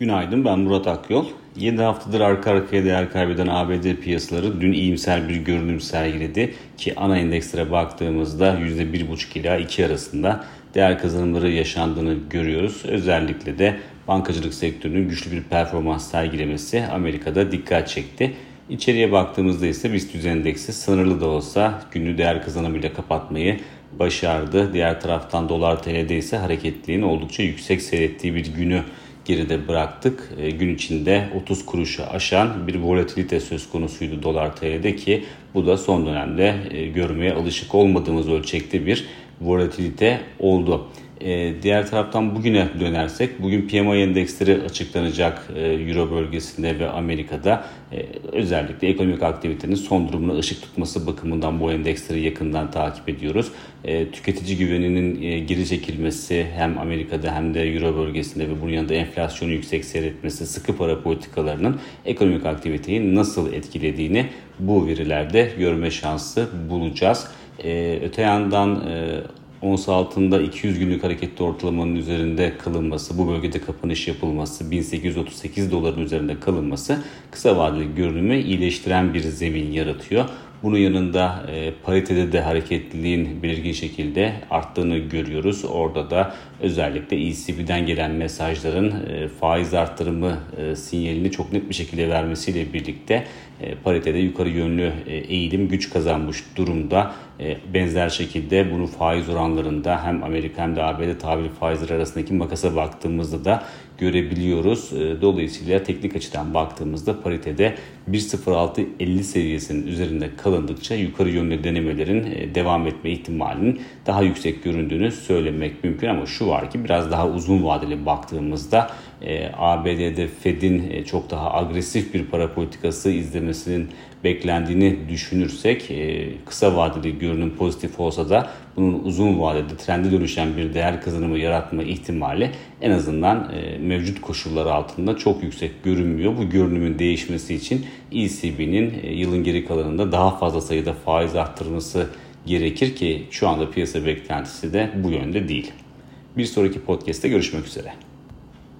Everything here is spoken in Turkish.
Günaydın ben Murat Akyol. 7 haftadır arka arkaya değer kaybeden ABD piyasaları dün iyimser bir görünüm sergiledi ki ana endekslere baktığımızda %1,5 ila 2 arasında değer kazanımları yaşandığını görüyoruz. Özellikle de bankacılık sektörünün güçlü bir performans sergilemesi Amerika'da dikkat çekti. İçeriye baktığımızda ise BIST endeksi sınırlı da olsa günlü değer kazanımıyla kapatmayı başardı. Diğer taraftan dolar TL'de ise hareketliliğin oldukça yüksek seyrettiği bir günü geride bıraktık. E, gün içinde 30 kuruşu aşan bir volatilite söz konusuydu dolar TL'de ki bu da son dönemde e, görmeye alışık olmadığımız ölçekte bir volatilite oldu. E, diğer taraftan bugüne dönersek, bugün PMI endeksleri açıklanacak e, Euro bölgesinde ve Amerika'da. E, özellikle ekonomik aktivitenin son durumuna ışık tutması bakımından bu endeksleri yakından takip ediyoruz. E, tüketici güveninin e, geri çekilmesi hem Amerika'da hem de Euro bölgesinde ve bunun yanında enflasyonu yüksek seyretmesi, sıkı para politikalarının ekonomik aktiviteyi nasıl etkilediğini bu verilerde görme şansı bulacağız. E, öte yandan e, ons altında 200 günlük hareketli ortalamanın üzerinde kalınması, bu bölgede kapanış yapılması, 1838 doların üzerinde kalınması kısa vadeli görünümü iyileştiren bir zemin yaratıyor. Bunun yanında e, paritede de hareketliliğin belirgin şekilde arttığını görüyoruz. Orada da özellikle ECB'den gelen mesajların e, faiz arttırımı e, sinyalini çok net bir şekilde vermesiyle birlikte e, paritede yukarı yönlü e, eğilim güç kazanmış durumda. E, benzer şekilde bunu faiz oranlarında hem Amerika hem de ABD tabiri faizleri arasındaki makasa baktığımızda da görebiliyoruz. Dolayısıyla teknik açıdan baktığımızda paritede 1.0650 seviyesinin üzerinde kalındıkça yukarı yönlü denemelerin devam etme ihtimalinin daha yüksek göründüğünü söylemek mümkün ama şu var ki biraz daha uzun vadeli baktığımızda ABD'de Fed'in çok daha agresif bir para politikası izlemesinin beklendiğini düşünürsek kısa vadeli görünüm pozitif olsa da bunun uzun vadede trende dönüşen bir değer kazanımı yaratma ihtimali en azından mevcut koşullar altında çok yüksek görünmüyor. Bu görünümün değişmesi için ECB'nin yılın geri kalanında daha fazla sayıda faiz arttırması gerekir ki şu anda piyasa beklentisi de bu yönde değil. Bir sonraki podcast'te görüşmek üzere.